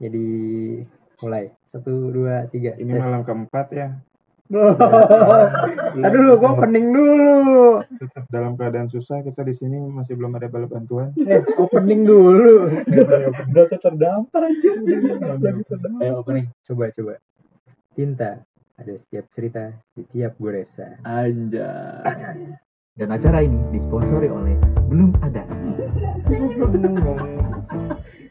Jadi mulai satu dua tiga. Ini Tes. malam keempat ya. Oh. Aduh lu gua opening dulu. Tetap dalam keadaan susah kita di sini masih belum ada bala bantuan. Eh, opening dulu. Berasa terdampar aja. Ayo opening. Coba coba. Cinta ada setiap cerita di tiap goresan. Anjay. Dan acara ini disponsori oleh Belum Ada.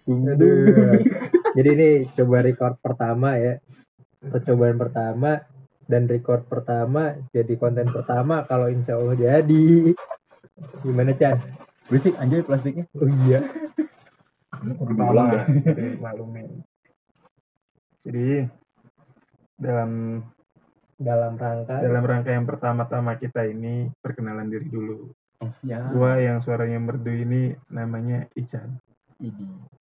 Aduh. Jadi ini coba record pertama ya. Percobaan pertama dan record pertama jadi konten pertama kalau insya Allah jadi. Gimana Chan? Berisik anjay plastiknya. Oh iya. Diulang ya. Jadi maklumin. Jadi dalam Dalam rangka dalam rangka yang pertama-tama kita ini perkenalan diri dulu. Ya. Gua yang suaranya merdu ini namanya Ican. Ini.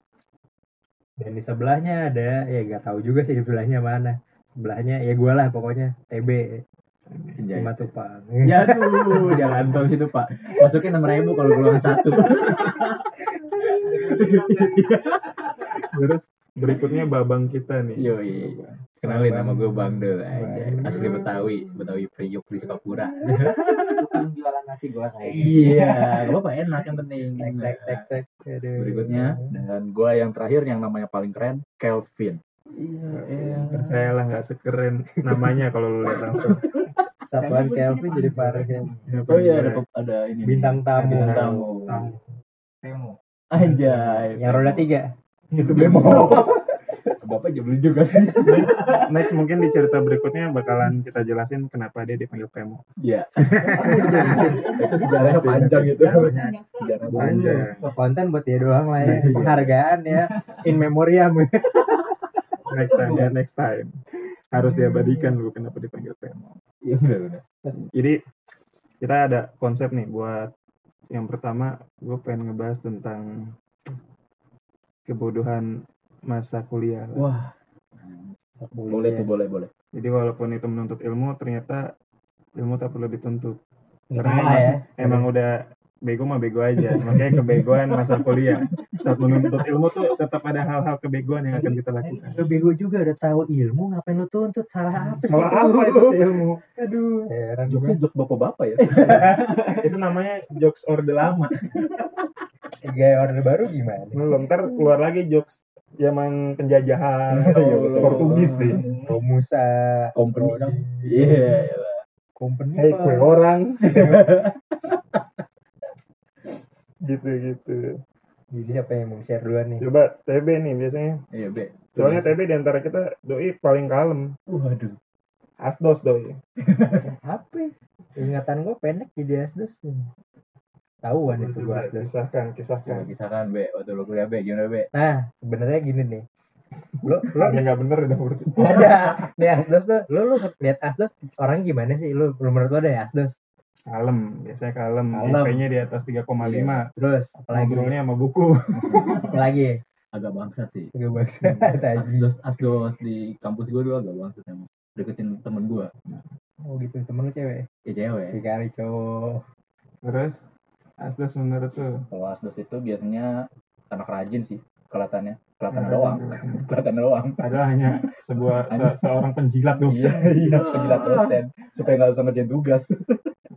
Dan di sebelahnya ada ya gak tahu juga sih di sebelahnya mana. Sebelahnya ya gua lah pokoknya TB Anjay. Simatupang. Ya tuh, jalan tol situ pak. Masukin enam ribu kalau golongan satu. Terus berikutnya babang kita nih. Yoi. Kenalin nama gue Bang Del aja. Asli Betawi, Betawi Priuk di Sukapura. Tukang jualan nasi goreng kayak Iya, gak apa-apa enak yang penting. Tek tek tek tek. Aduh. Berikutnya dan gue yang terakhir yang namanya paling keren, Kelvin. Iya, Percayalah nggak sekeren namanya kalau lu lihat langsung. Satuan Kelvin jadi parah ya. Oh iya ada ada ini. Bintang tamu. Bintang tamu. Tamu. Temu. Anjay. Yang roda tiga. Itu Bemo. Bapak jebelin juga. Next mungkin di cerita berikutnya bakalan kita jelasin kenapa dia dipanggil Pemo. Iya. itu sejarahnya panjang itu. Sejarahnya Panjang. Konten buat dia doang lah ya. Penghargaan ya. In memoriam. Next time ya, next time. Harus diabadikan lu kenapa dipanggil Pemo. Iya udah. Jadi kita ada konsep nih buat yang pertama gue pengen ngebahas tentang kebodohan masa kuliah. Wah, boleh tuh boleh boleh. Jadi walaupun itu menuntut ilmu, ternyata ilmu tak perlu dituntut. Nggak Karena salah ya. Emang udah bego mah bego aja. Makanya kebegoan masa kuliah. Saat menuntut ilmu tuh tetap ada hal-hal kebegoan yang akan kita lakukan. Lu bego juga udah tahu ilmu ngapain lu tuntut salah apa sih? Salah apa itu sih ilmu? Aduh. Heran juga. Joknya jok bapak-bapak ya. itu namanya jokes orde lama. Gaya order baru gimana? Belum ntar keluar lagi jokes zaman penjajahan Iya, betul. Portugis sih. Romusa. Company. Iya. Company Hei apa? kue orang. gitu gitu. Jadi siapa yang mau share duluan nih? Coba TB nih biasanya. Iya, Be. Soalnya TB di antara kita doi paling kalem. Waduh. Asdos doi. Apa? ya? Ingatan gue pendek jadi asdos. Tahuan itu gue asdos. Kisahkan, Coba kisahkan. kisahkan, Be. Waktu lu kuliah, Be. Gimana, Be? Nah, sebenarnya gini nih. Lo lo Ya nggak bener udah berarti. ada nih asdos tuh. Lo lu lihat asdos orang gimana sih? Lu lu menurut lo ada ya asdos? Kalem, biasanya kalem. Kalem. IP-nya di atas 3,5. Terus apalagi? Ngobrolnya sama buku. Apalagi? Agak bangsat sih. Gak bangsa taji. Asdos, asdos di kampus gue dulu agak bangsat emang. Deketin temen gue. Oh gitu temen lu cewek? Ya cewek. Dikali cowok. Terus Asdos menurut tuh. Kalau asdos itu biasanya anak rajin sih. Kelihatannya. Kelihatannya doang. Kelihatannya doang. Padahal hanya sebuah se- seorang penjilat dosa. iya. Penjilat dosen. Supaya nggak usah ngerjain tugas.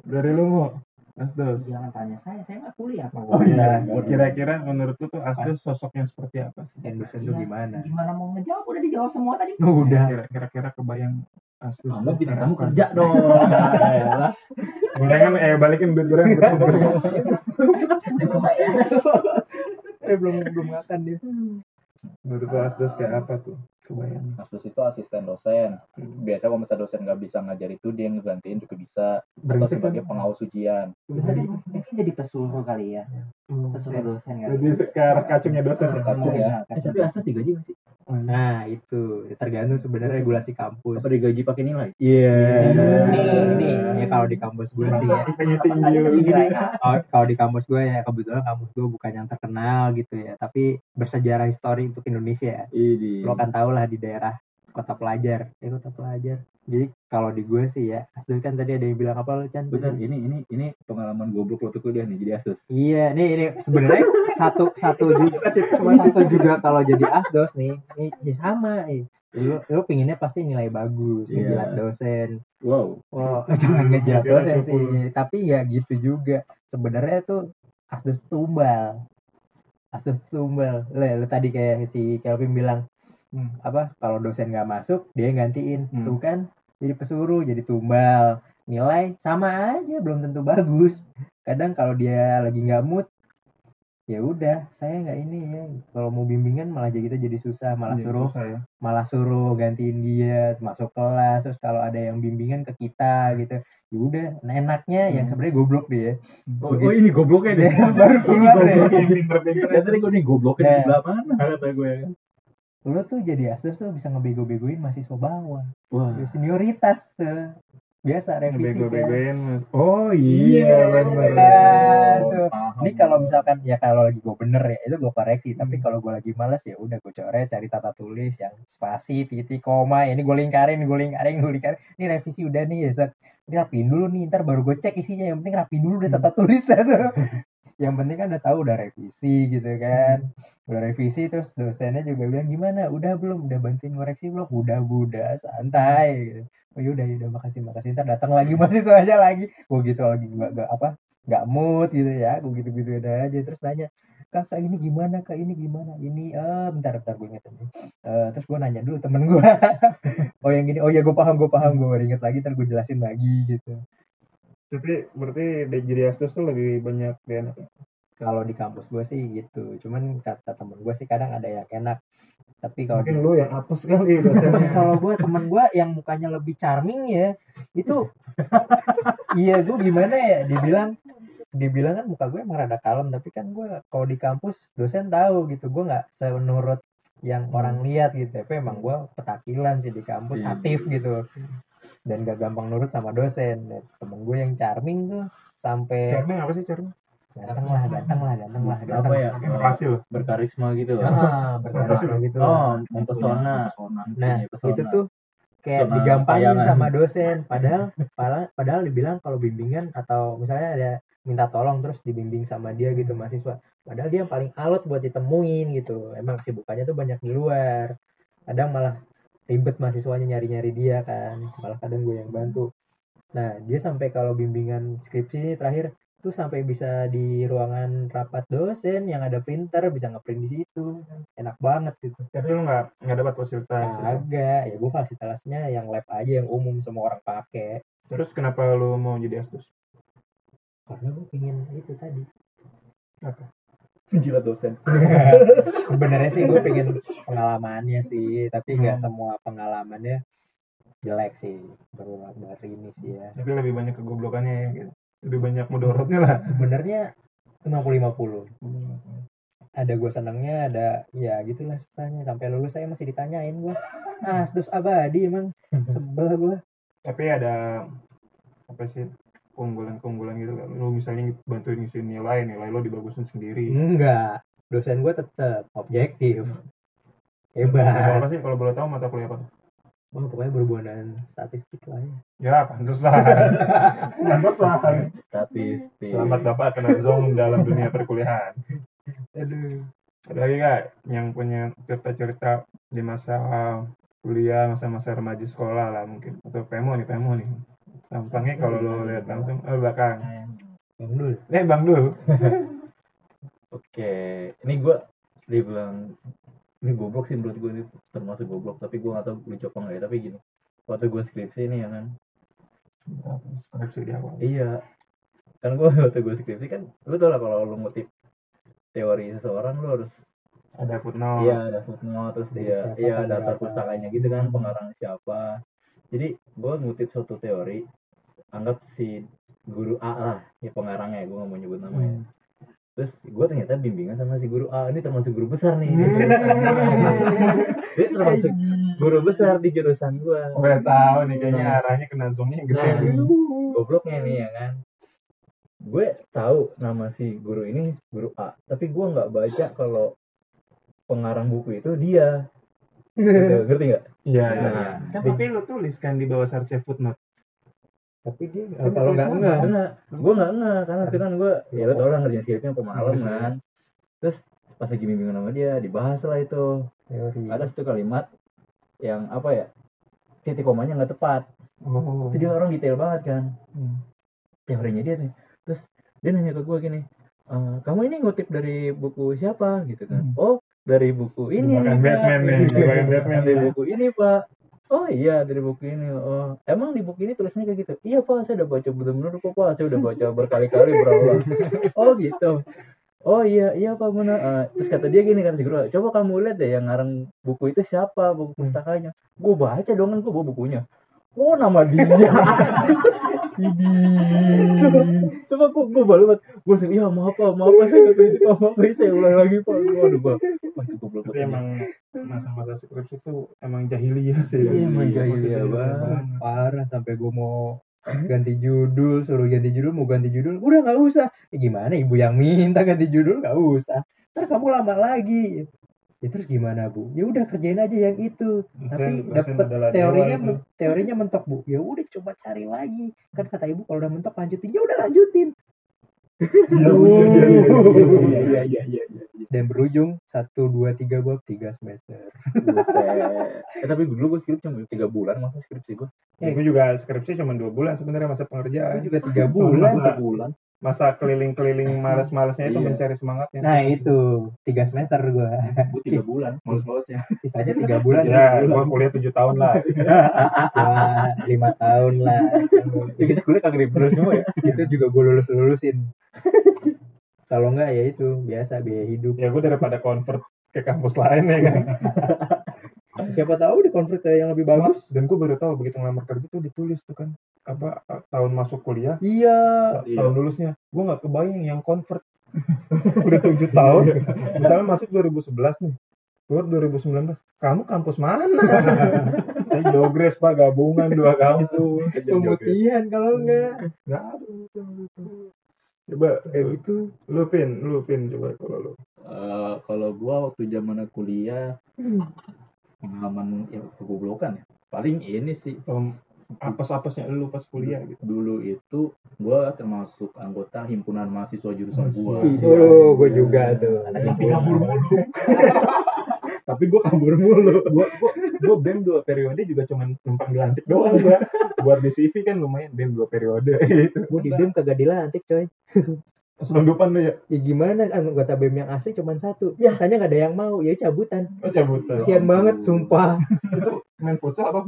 Dari lu mau Asdos. Jangan tanya saya, saya nggak kuliah pak. Oh iya. Kira-kira menurut lu tuh Asdos sosoknya seperti apa sih? Endorse itu gimana? Gimana mau ngejawab? Udah dijawab semua tadi. Udah. Kira- Kira-kira kebayang Asdos. Kamu bintang kayak tamu kerja dong. Gorengan eh balikin duit gorengan. Eh belum belum makan dia. Menurut lu Asdos kayak apa tuh? Kebayang. Asdos itu asisten dosen. Biasa kalau misalnya dosen nggak bisa ngajar itu dia yang ngegantiin juga bisa. Atau sebagai kan? pengawas ujian. Mungkin jadi pesuruh kali ya. Hmm. Pesuruh dosen kali. Lebih ke arah kacungnya dosen. ya? Kacung ya. Tapi Asdos digaji nggak Nah itu tergantung sebenarnya regulasi kampus. Apa digaji pakai nilai? Iya. Hmm. Ini ini ya kalau di kampus gue sih ya. Kalau kalau di kampus gue ya kebetulan kampus gue bukan yang terkenal gitu ya, tapi bersejarah histori untuk Indonesia. Ini. Lo kan tau lah di daerah kota pelajar eh kota pelajar jadi kalau di gue sih ya asli kan tadi ada yang bilang apa lu Chan Bener, ini ini ini pengalaman goblok waktu kuliah nih jadi asus. iya nih ini sebenarnya satu satu juga satu juga kalau jadi asdos nih nih ya sama eh. lu lu pinginnya pasti nilai bagus Iya. ngejilat dosen Wow. Oh, jangan ngejilat dosen sih. Tapi ya gitu juga. Sebenarnya tuh Asdos tumbal. Asdos tumbal. Le, lu tadi kayak si Kelvin bilang Hmm. apa kalau dosen nggak masuk dia yang gantiin. Hmm. Tuh kan jadi pesuruh, jadi tumbal. Nilai sama aja belum tentu bagus. Kadang kalau dia lagi nggak mood ya udah saya nggak ini ya kalau mau bimbingan malah jadi kita jadi susah malah Iya, suruh susah ya. malah suruh gantiin dia masuk kelas terus kalau ada yang bimbingan ke kita gitu ya udah nah, enaknya yang Hmm. sebenarnya goblok dia Oh, oh ini gobloknya nih. baru ini keluar ya. gobloknya. Yang pinter-pinter Ya tadi gue nih gobloknya di Nah. sebelah mana kata gue. Lu tuh jadi asdos tuh bisa ngebego-begoin mahasiswa bawah. Wah. Ya, senioritas tuh. Biasa revisi kan. Ngebego-begoin. Mas. Oh Iya, iya, benar. Oh, ini kalau misalkan ya kalau lagi gue bener ya itu gue koreksi. Tapi Hmm. kalau gue lagi males ya udah gue coret cari tata tulis yang spasi titik koma. Ya ini gue lingkarin gue lingkarin gue lingkarin. Ini revisi udah nih ya ini rapiin dulu nih ntar baru gue cek isinya. Yang penting rapiin dulu deh tata tulis tuh yang penting kan udah tahu udah revisi gitu kan. Udah revisi terus dosennya juga bilang gimana? Udah belum? Udah bantuin ngoreksi belum? Udah udah santai. Gitu. oh yaudah yaudah makasih makasih. Ntar datang lagi mahasiswa aja lagi. Gue gitu lagi. Nggak nggak apa nggak mood gitu ya. Gue gitu gitu aja. Terus nanya kakak ini gimana? Kak ini gimana? Ini eh bentar bentar gue inget nih. Eh, terus gue nanya dulu temen gue oh yang gini. Oh ya gue paham gue paham. Gue inget lagi. Ntar gue jelasin lagi gitu Tapi berarti di- jadi asdos tuh lebih banyak di enak. ya? kalau di kampus gue sih gitu cuman kata temen gue sih kadang ada yang enak tapi kalau Mungkin di- lu yang apes kali dosennya. kalau gue temen gue yang mukanya lebih charming ya itu iya gue gimana ya dibilang dibilang kan muka gue emang rada kalem tapi kan gue kalau di kampus dosen tahu gitu gue nggak menurut yang orang lihat gitu tapi emang gue petakilan sih di kampus Iya. aktif gitu dan gak gampang nurut sama dosen Dan temen gue yang charming tuh sampai Charming apa sih charming? ganteng lah ganteng lah ganteng lah ganteng apa ya loh. berkarisma gitu loh ah berkarisma gitu oh mempesona Nah, Punya pesona. itu tuh kayak digampangin sama dosen. Padahal, padahal, padahal dibilang kalau bimbingan atau misalnya ada minta tolong terus dibimbing sama dia gitu mahasiswa. Padahal dia yang paling alot buat ditemuin gitu. Emang kesibukannya tuh banyak di luar. Kadang malah ribet mahasiswanya nyari-nyari dia kan. Malah kadang gue yang bantu. Nah, dia sampai kalau bimbingan skripsi ini terakhir tuh sampai bisa di ruangan rapat dosen yang ada printer bisa ngeprint di situ enak banget gitu Tapi lu nggak nggak dapat fasilitas. ya? Agak, ya gue fasilitasnya yang lab aja yang umum semua orang pakai. Terus kenapa lu mau jadi asdos? Karena gue pingin itu tadi. Jilat dosen Sebenarnya sih gue pengen pengalamannya sih, tapi nggak Hmm. semua pengalamannya jelek sih. Baru baru ini sih ya. Tapi lebih banyak kegoblokannya ya gitu. Lebih banyak mudorotnya lah. Sebenarnya 50-50. Ada gue senangnya, ada ya gitulah susahnya. Sampai lulus saya masih ditanyain gue. Ah, terus abadi emang sebel gue. Tapi ada apa sih keunggulan-keunggulan gitu kan. Lu misalnya bantuin ngisi nilai, nilai lo dibagusin sendiri. Enggak, dosen gue tetap objektif. Hebat. apa sih kalau boleh tahu mata kuliah apa? tuh? Wah, pokoknya berhubungan dengan statistik lah ya. Ya, pantas lah. pantas lah. statistik Selamat Bapak kena zong dalam dunia perkuliahan. Aduh. Ada lagi kak yang punya cerita-cerita di masa kuliah, masa-masa remaja sekolah lah mungkin. Atau PMO nih, PMO nih. Tampangnya kalau lo lihat langsung, oh belakang. Bang Dul. Eh Bang Dul. oke ini gua dibilang ini goblok sih menurut gue ini termasuk goblok tapi gue gak tahu lucu apa enggak ya tapi gini waktu gue skripsi nih ya kan Skripsi di awal. iya kan gue waktu gue skripsi kan lu tau lah kalau lu ngutip teori seseorang lu harus Ada footnote. iya ada footnote terus Dari dia iya daftar pustakanya gitu kan pengarangnya siapa jadi gue ngutip suatu teori anggap si guru A lah ya pengarangnya gue gak mau nyebut namanya Hmm. terus gue ternyata bimbingan sama si guru A ini termasuk guru besar nih Hmm. dia termasuk guru besar di jurusan gue Udah tahu nih kayaknya Nah. arahnya kena zongnya gede. Nah. nih. gobloknya nih ya kan gue tahu nama si guru ini guru A tapi gue nggak baca kalau pengarang buku itu dia gitu, ngerti nggak Iya, Nah, iya. Kan tapi lu tuliskan di bawah search footnote. Tapi dia Kan kalau nggak Nggak enggak gue nggak enggak karena itu kan gue ya lo tau lah ngerjain skripnya sampai malam kan. Terus pas lagi bimbingan sama dia dibahas lah itu. Teori. Ada satu kalimat yang apa ya titik komanya nggak tepat. Oh. itu dia orang detail banget kan. Hmm. teorinya dia nih. Terus dia nanya ke gue gini "Eh, kamu ini ngutip dari buku siapa? Gitu kan. Hmm. oh dari buku ini Pak." Batman nih, jebakan Batman dari buku ini pak oh iya dari buku ini oh emang di buku ini tulisnya kayak gitu iya pak saya udah baca bener-bener kok pak saya udah baca berkali-kali berulang oh gitu oh iya iya pak benar Eh, terus kata dia gini kan si guru coba kamu lihat deh yang ngarang buku itu siapa buku pustakanya gue baca dong kan gue bawa bukunya oh nama dia. Coba kok gue baru banget. Gue sih, ya maaf pak, maaf pak, saya nggak tahu itu apa apa. Saya ulang lagi pak. Waduh pak. Wah banget. emang masa-masa skripsi itu emang jahiliyah sih. Iya, emang Iya, jahiliyah banget. parah sampai gue mau ganti judul suruh ganti judul mau ganti judul udah nggak usah ya, gimana ibu yang minta ganti judul nggak usah ntar kamu lama lagi ya terus gimana bu ya udah kerjain aja yang itu tapi dapat teorinya itu. men- teorinya mentok bu ya udah coba cari lagi kan kata ibu kalau udah mentok lanjutin ya udah lanjutin iya iya. iya. Dan berujung satu dua tiga bab tiga semester Buset. Eh tapi dulu gue skripsi cuma tiga bulan masa skripsi gue. Ya, gue juga skripsi cuma dua bulan sebenarnya masa pengerjaan. juga tiga Bulan. bulan bulan. Masa keliling-keliling males-malesnya itu Iya. mencari semangatnya. nah itu tiga semester gua Gue tiga bulan. Males-malesnya. sisanya tiga bulan Ya, gue kuliah tujuh tahun lah. Wah, lima tahun lah Ya kita kuliah kagak semua ya. itu juga gue lulus lulusin kalau enggak ya itu biasa biaya hidup Ya gue daripada convert ke kampus lain ya kan. siapa tahu di konflik ke yang lebih bagus Dan gue baru tahu begitu ngelamar kerja tuh ditulis tuh kan apa tahun masuk kuliah, iya Iya. tahun lulusnya. Gue nggak kebayang yang convert. Udah tujuh tahun. Misalnya masuk 2011 nih. Keluar 2019. Kamu kampus mana? Saya Jogres pak gabungan dua kampus. pemutihan kalau enggak Nggak ada gitu, gitu. Coba kayak gitu lu pin, lu pin coba kalau lu. Eh, kalau gua waktu zaman kuliah pengalaman ya kegoblokan ya. Paling ini sih Om, apes-apesnya lu pas kuliah gitu. dulu itu gua termasuk anggota himpunan mahasiswa jurusan gua. Iya. oh gue juga tuh Anak himpunan. mulu. Tapi gue kabur mulu. Gue gue gue bem dua periode juga cuma numpang dilantik doang gue. Buat di CV kan lumayan bem dua periode gitu. gue di BEM kagak dilantik coy Selundupan lu ya. ya gimana anggota BEM yang asli cuma satu biasanya nggak ada yang mau ya cabutan Oh cabutan. kasian banget sumpah Itu main futsal apa?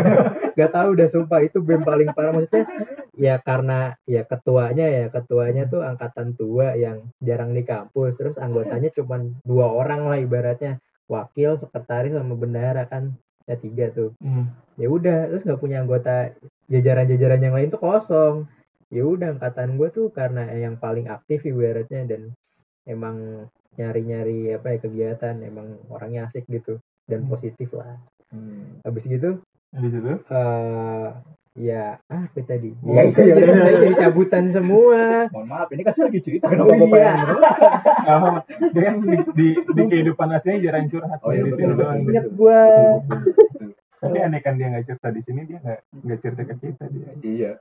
Gak tahu udah sumpah itu BEM paling parah maksudnya ya karena ya ketuanya ya ketuanya tuh angkatan tua yang jarang di kampus terus anggotanya cuma dua orang lah ibaratnya wakil sekretaris sama bendahara kan ya tiga tuh Hmm. ya udah terus nggak punya anggota jajaran-jajaran yang lain tuh kosong ya udah angkatan gue tuh karena yang paling aktif ibaratnya dan emang nyari-nyari apa ya kegiatan emang orangnya asik gitu dan Hmm. positif lah Hmm. habis gitu Di situ. eh ya apa tadi Oh, ya itu ya udah saya jadi cabutan semua Mohon maaf, ini kan saya lagi cerita Oh, kenapa bapak iya. yang Oh, dia kan di, di, di kehidupan aslinya jarang curhat. Oh, iya, di sini betul. doang. ingat gua Tapi aneh kan dia nggak cerita di sini dia nggak nggak cerita ke kita dia. Iya.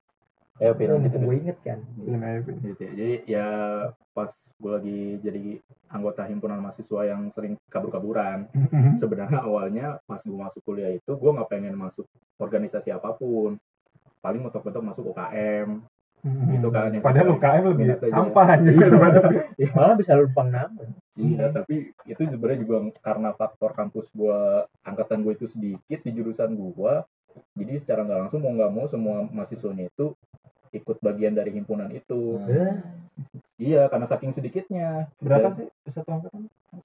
Ayo Pin, lanjut, gue inget kan Ini aja Pin. Gitu ya. Jadi ya pas gue lagi jadi anggota himpunan mahasiswa yang sering kabur-kaburan. Sebenarnya awalnya pas gue masuk kuliah itu gue nggak pengen masuk organisasi apa pun. Paling mentok-mentok masuk UKM. Itu kan yang Padahal UKM lebih aja. sampah aja. malah bisa lumpang nama Iya, tapi itu sebenarnya juga karena faktor kampus gua angkatan gue itu sedikit di jurusan gua. Jadi secara nggak langsung mau nggak mau semua mahasiswanya itu ikut bagian dari himpunan itu. Iya, karena saking sedikitnya. Berapa Dan sih satu angkatan?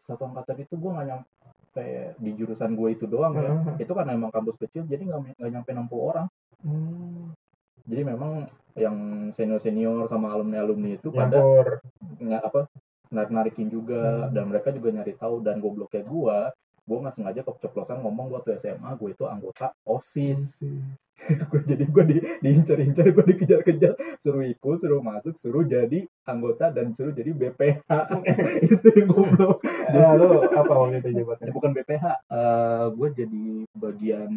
Satu angkatan itu gua nggak nyampe di jurusan gue itu doang ya. Heeh. Itu karena emang kampus kecil, jadi nggak nggak nyampe 60 orang. Hmm. Jadi memang yang senior senior sama alumni alumni itu pada Nyampur. nggak apa narik narikin juga Hmm. dan mereka juga nyari tahu dan gobloknya gua gua nggak sengaja keceplosan ngomong gua tuh SMA gua itu anggota osis gua jadi gua di diincar-incar gua dikejar-kejar suruh ikut suruh masuk suruh jadi anggota dan suruh jadi BPH itu yang goblok Ya lu apa waktu itu Ya, jabatannya? bukan BPH gue jadi bagian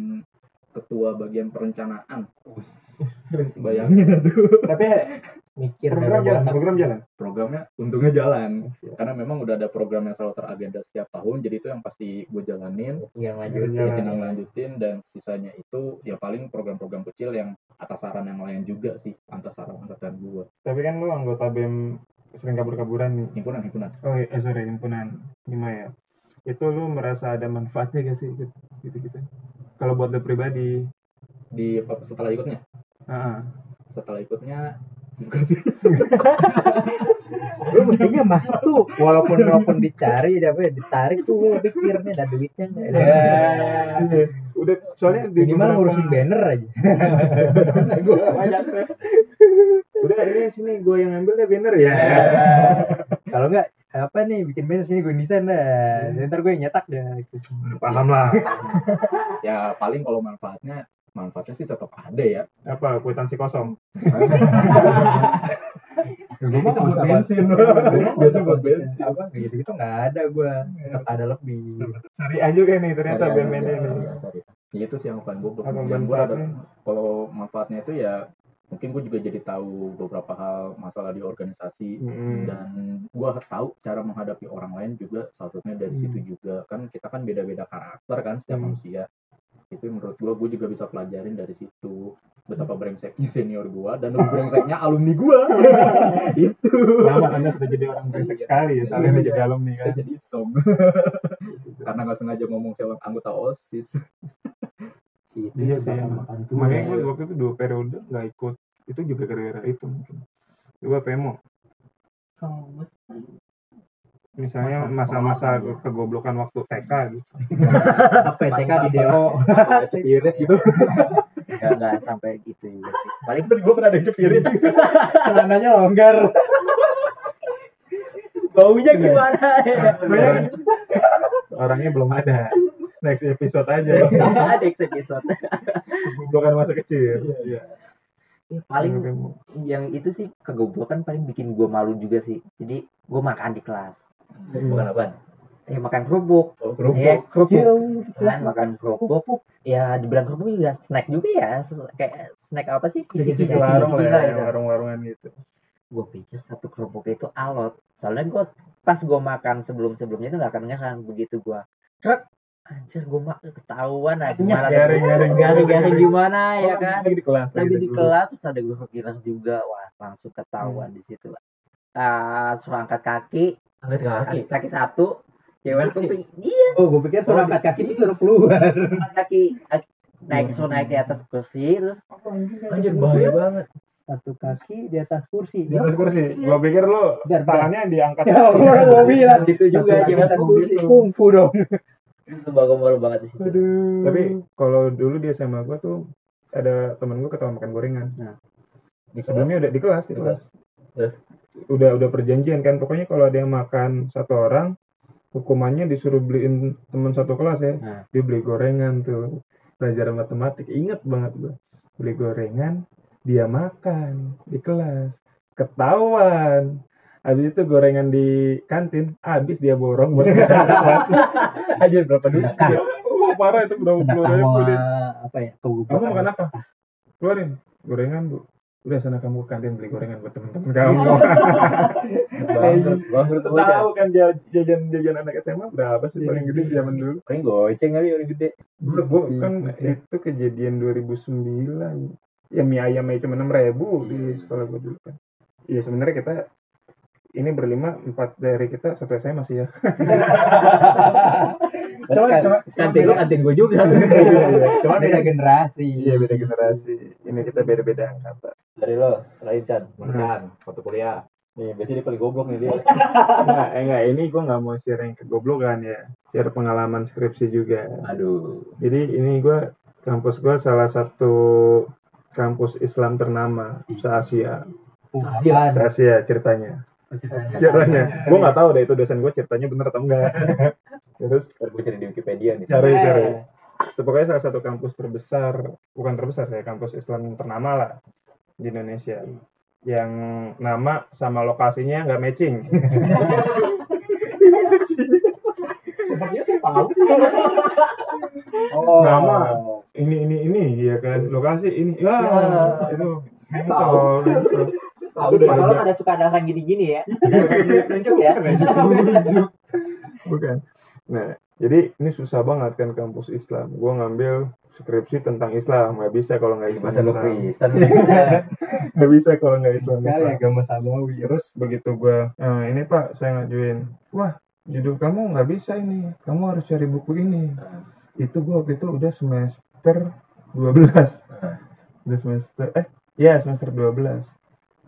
ketua bagian perencanaan bayangin tuh Tapi mikir program jalan, program jalan. programnya untungnya jalan Iya. karena memang udah ada program yang selalu teragenda setiap tahun jadi itu yang pasti gue jalanin yang Iya. lanjut ya tinggal lanjutin dan sisanya itu ya paling program-program kecil yang atas saran yang lain juga sih atas saran angkatan gue Tapi kan lu anggota BEM sering kabur-kaburan nih. himpunan himpunan Oh iya, eh, sorry, himpunan Hima ya. Itu lu merasa ada manfaatnya gak sih gitu gitu? Kalau buat lu pribadi, di setelah ikutnya? Ah, setelah ikutnya bukan sih. Lu mestinya masuk tuh walaupun walaupun dicari apa ya, ditarik tuh lu pikir nih ada duitnya nggak? Ada Iya. udah soalnya di beberapa- ngurusin banner aja. Udah ini sini gue yang ambil deh banner ya. kalau nggak apa nih bikin banner sini gue desain dah ntar gue yang nyetak dah gitu. Udah paham lah. ya paling kalau manfaatnya manfaatnya sih tetap ada ya Apa kwitansi kosong? gue mah Itu buat bensin. Biasa buat bensin. apa kayak gitu gitu nggak ada gue tetap ada lebih Syariah juga nih ternyata juga, ini. syariah. Ya itu sih yang paling. Apa Yang gua ada- kalau manfaatnya itu ya mungkin gue juga jadi tahu beberapa hal masalah di organisasi Mm-mm. dan gua tahu cara menghadapi orang lain juga salah satunya dari Hmm. situ juga kan kita kan beda-beda karakter kan setiap Hmm. manusia itu menurut gua gue juga bisa pelajarin dari situ betapa brengseknya senior gua dan lebih brengseknya alumni gua itu Selamat Anda sudah jadi orang brengsek sekali ya. Soalnya udah jadi alumni kan. jadi som karena nggak sengaja ngomong saya anggota osis itu Iya tuh sih, makan tuh Makanya gue waktu itu dua periode nggak ikut. Itu juga gara-gara itu mungkin. Coba Pemo. Kalau gue Misalnya Masa masa-masa kegoblokan waktu TK gitu. apa ya TK di DO cepirit gitu nggak nggak sampai gitu sih. Paling terus gue pernah ada cepirit celananya longgar baunya gimana ya Orangnya belum ada. Next episode aja. ada episode. Kegoblokan masa kecil. Iya. Ya, paling Pemo. yang itu sih kegoblokan paling bikin gue malu juga sih. Jadi gue makan di kelas. bukan apa Ya makan kerupuk. oh Ya, kerupuk kerupuk. Kan makan kerupuk. Ya dibilang kerupuk juga snack juga ya. Kayak snack apa sih? Cici Cici-cici warung lah ya, itu. warung-warungan gitu. Gue pikir satu kerupuk itu alot. Soalnya gue pas gue makan sebelum-sebelumnya itu gak akan kan begitu gue anjir gue makan ketahuan nah gimana Garing, garing, garing-garing gimana ya kan? Lagi di kelas. lagi di kelas. terus ada guru kira juga. Wah langsung ketahuan di situ ah suruh angkat kaki. Angkat kaki? Angkat kaki satu. Cewek kuping iya. Oh gue pikir suruh angkat kaki itu suruh keluar. Angkat kaki naik suruh naik di atas kursi terus anjir bahaya banget. Satu kaki di atas kursi. Di atas kursi. Gua pikir lu tangannya diangkat. ya gue bilang Gitu juga, di atas kursi kungfu dong itu bagus baru banget di situ aduh Tapi kalau dulu di SMA gua tuh ada temen gua ketahuan makan gorengan. di Sebelumnya udah di kelas, di Di kelas. Terus? Udah udah perjanjian kan. Pokoknya kalau ada yang makan satu orang, hukumannya disuruh beliin teman satu kelas ya. Nah. Dia beli gorengan tuh. Belajar matematik. Ingat banget gua. Beli gorengan, dia makan di kelas. Ketahuan. Habis itu gorengan di kantin, habis dia borong buat anjir berapa duit Oh, parah itu berapa puluh ribu deh. apa ya Kamu keguguran makan apa? Keluarin gorengan bu. Udah sana kamu ke kantin beli gorengan buat temen-temen kamu. bangkrut bangkrut tuh bocah Tahu kan ja- jajan jajan anak SMA berapa sih paling gede zaman dulu? paling goceng kali orang gede Gue kan itu kejadian 2009. Ya mie ayam aja cuma enam ribu di sekolah gue dulu kan. Iya sebenarnya kita ini berlima empat dari kita satu SMA sih ya. Cuma- kan cuma- kantin lu kantin gue juga cuma beda generasi Iya beda generasi. Ini kita beda-beda angkatan. dari lo lain Chan Hmm. Chan waktu kuliah nih biasanya dia paling goblok nih dia Enggak, eh, enggak ini gue nggak mau share yang kegoblokan ya. Share pengalaman skripsi juga. aduh Jadi ini gue kampus gue salah satu kampus Islam ternama se Asia. Apaan? Se Asia ceritanya. Ceritanya. Gue nggak tahu deh itu dosen gue ceritanya bener atau enggak. Terus gue cari di Wikipedia nih cari Eh. cari. Itu pokoknya salah satu kampus terbesar, bukan terbesar saya, kampus Islam ternama lah di Indonesia. yang nama sama lokasinya nggak matching. Sepertinya saya tahu. Oh. Nama. Ini ini ini ya kan lokasi ini. Ya, itu. Mensol, mensol. Kalau ada suka ada orang gini-gini ya. Nunjuk ya. Bukan. Nah, jadi ini susah banget kan kampus Islam. Gua ngambil skripsi tentang Islam, nggak bisa kalau nggak Islam. Masa lu Islam. Kristen. Nggak bisa kalau nggak Islam. Kali Islam. agama samawi. Terus begitu gua, "Eh, ini Pak, saya ngajuin. Wah, judul kamu nggak bisa ini. Kamu harus cari buku ini. Itu gua waktu itu udah semester 12. Udah semester eh ya semester 12.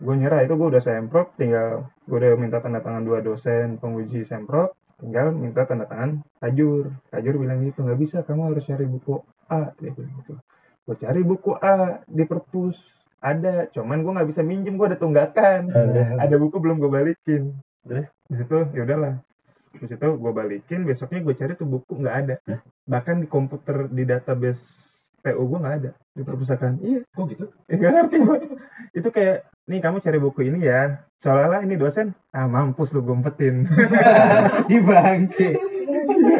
Gue nyerah itu gue udah semprot tinggal gue udah minta tanda tangan dua dosen penguji semprot tinggal minta tanda tangan tajur. Tajur bilang gitu nggak bisa kamu harus cari buku A. Dia bilang gitu. Gue cari buku A di perpus ada cuman gue nggak bisa minjem gue ada tunggakan. Ada. Buku belum gue balikin. Terus? di situ ya udahlah. Di situ gue balikin besoknya gue cari tuh buku nggak ada. Bahkan di komputer di database PU gue nggak ada di perpustakaan iya Kok gitu? Ya, nggak ngerti gue. Itu kayak, nih kamu cari buku ini ya. Seolah-olah ini dosen, ah mampus lu gompetin. Di bangke.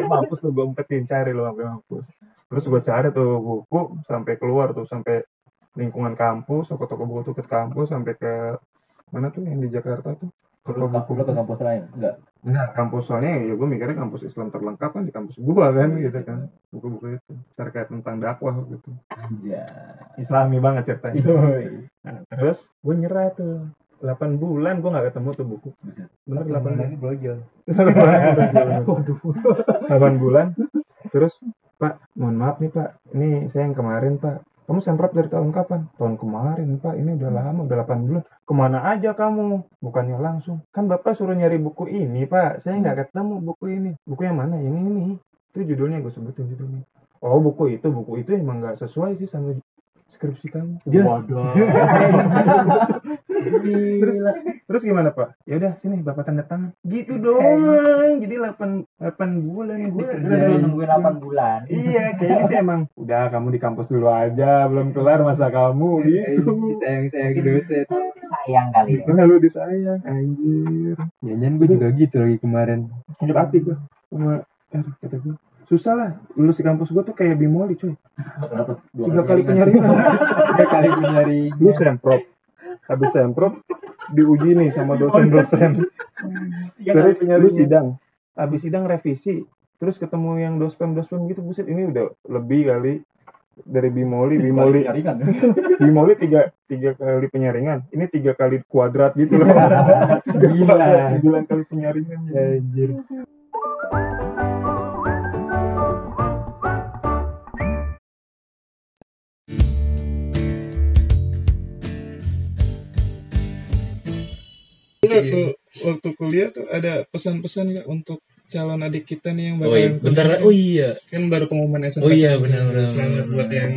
mampus lu gompetin, cari lu sampai mampus. Terus gue cari tuh buku sampai keluar tuh sampai lingkungan kampus, toko-toko buku tuh ke kampus sampai ke mana tuh yang di Jakarta tuh Lu ke kampus lain? Enggak. Nah, kampus soalnya ya gue mikirnya kampus Islam terlengkap kan di kampus gua kan gitu kan. Buku-buku itu terkait tentang dakwah gitu. Anjay. Islami banget ceritanya. Yoi. Nah, terus gue nyerah tuh 8 bulan gue nggak ketemu tuh buku bener 8 bulan lagi brojol. waduh 8 bulan terus pak mohon maaf nih pak ini saya yang kemarin pak kamu semprot dari tahun kapan? Tahun kemarin pak. Ini udah lama udah 8 bulan. Ke mana aja kamu? Bukannya langsung. Kan bapak suruh nyari buku ini pak. Saya nggak ketemu buku ini. Buku yang mana? Yang ini. Itu judulnya gue sebutin judulnya. Oh buku itu. Buku itu emang nggak sesuai sih sama skripsi kamu. Waduh. terus terus gimana pak? Ya udah sini bapak tanda tangan. Gitu doang. jadi 8 8 bulan gue Lu nungguin 8 bulan. iya kayaknya sih emang udah kamu di kampus dulu aja belum kelar masa kamu gitu. Sayang-sayang dosen. Sayang kali ya. lalu disayang anjir. Jangan gue juga gitu lagi kemarin. sakit hati gue sama kata gue susah lah lulus di kampus gue tuh kayak bimoli cuy. Tiga kali penyaringan Tiga kali mencari. lu semprot. Habis semprot diuji nih sama dosen-dosen. Terus lu sidang. Habis sidang revisi terus ketemu yang dospem dospem gitu buset ini udah lebih kali dari bimoli bimoli bimoli tiga tiga kali penyaringan ini tiga kali kuadrat gitu loh. Gila. sembilan kali penyaringan Anjir. Waktu waktu kuliah tuh ada pesan-pesan nggak untuk calon adik kita nih yang Oh iya, bentar oh iya. kan baru pengumuman SNPTN Oh iya, benar, benar, selamat buat yang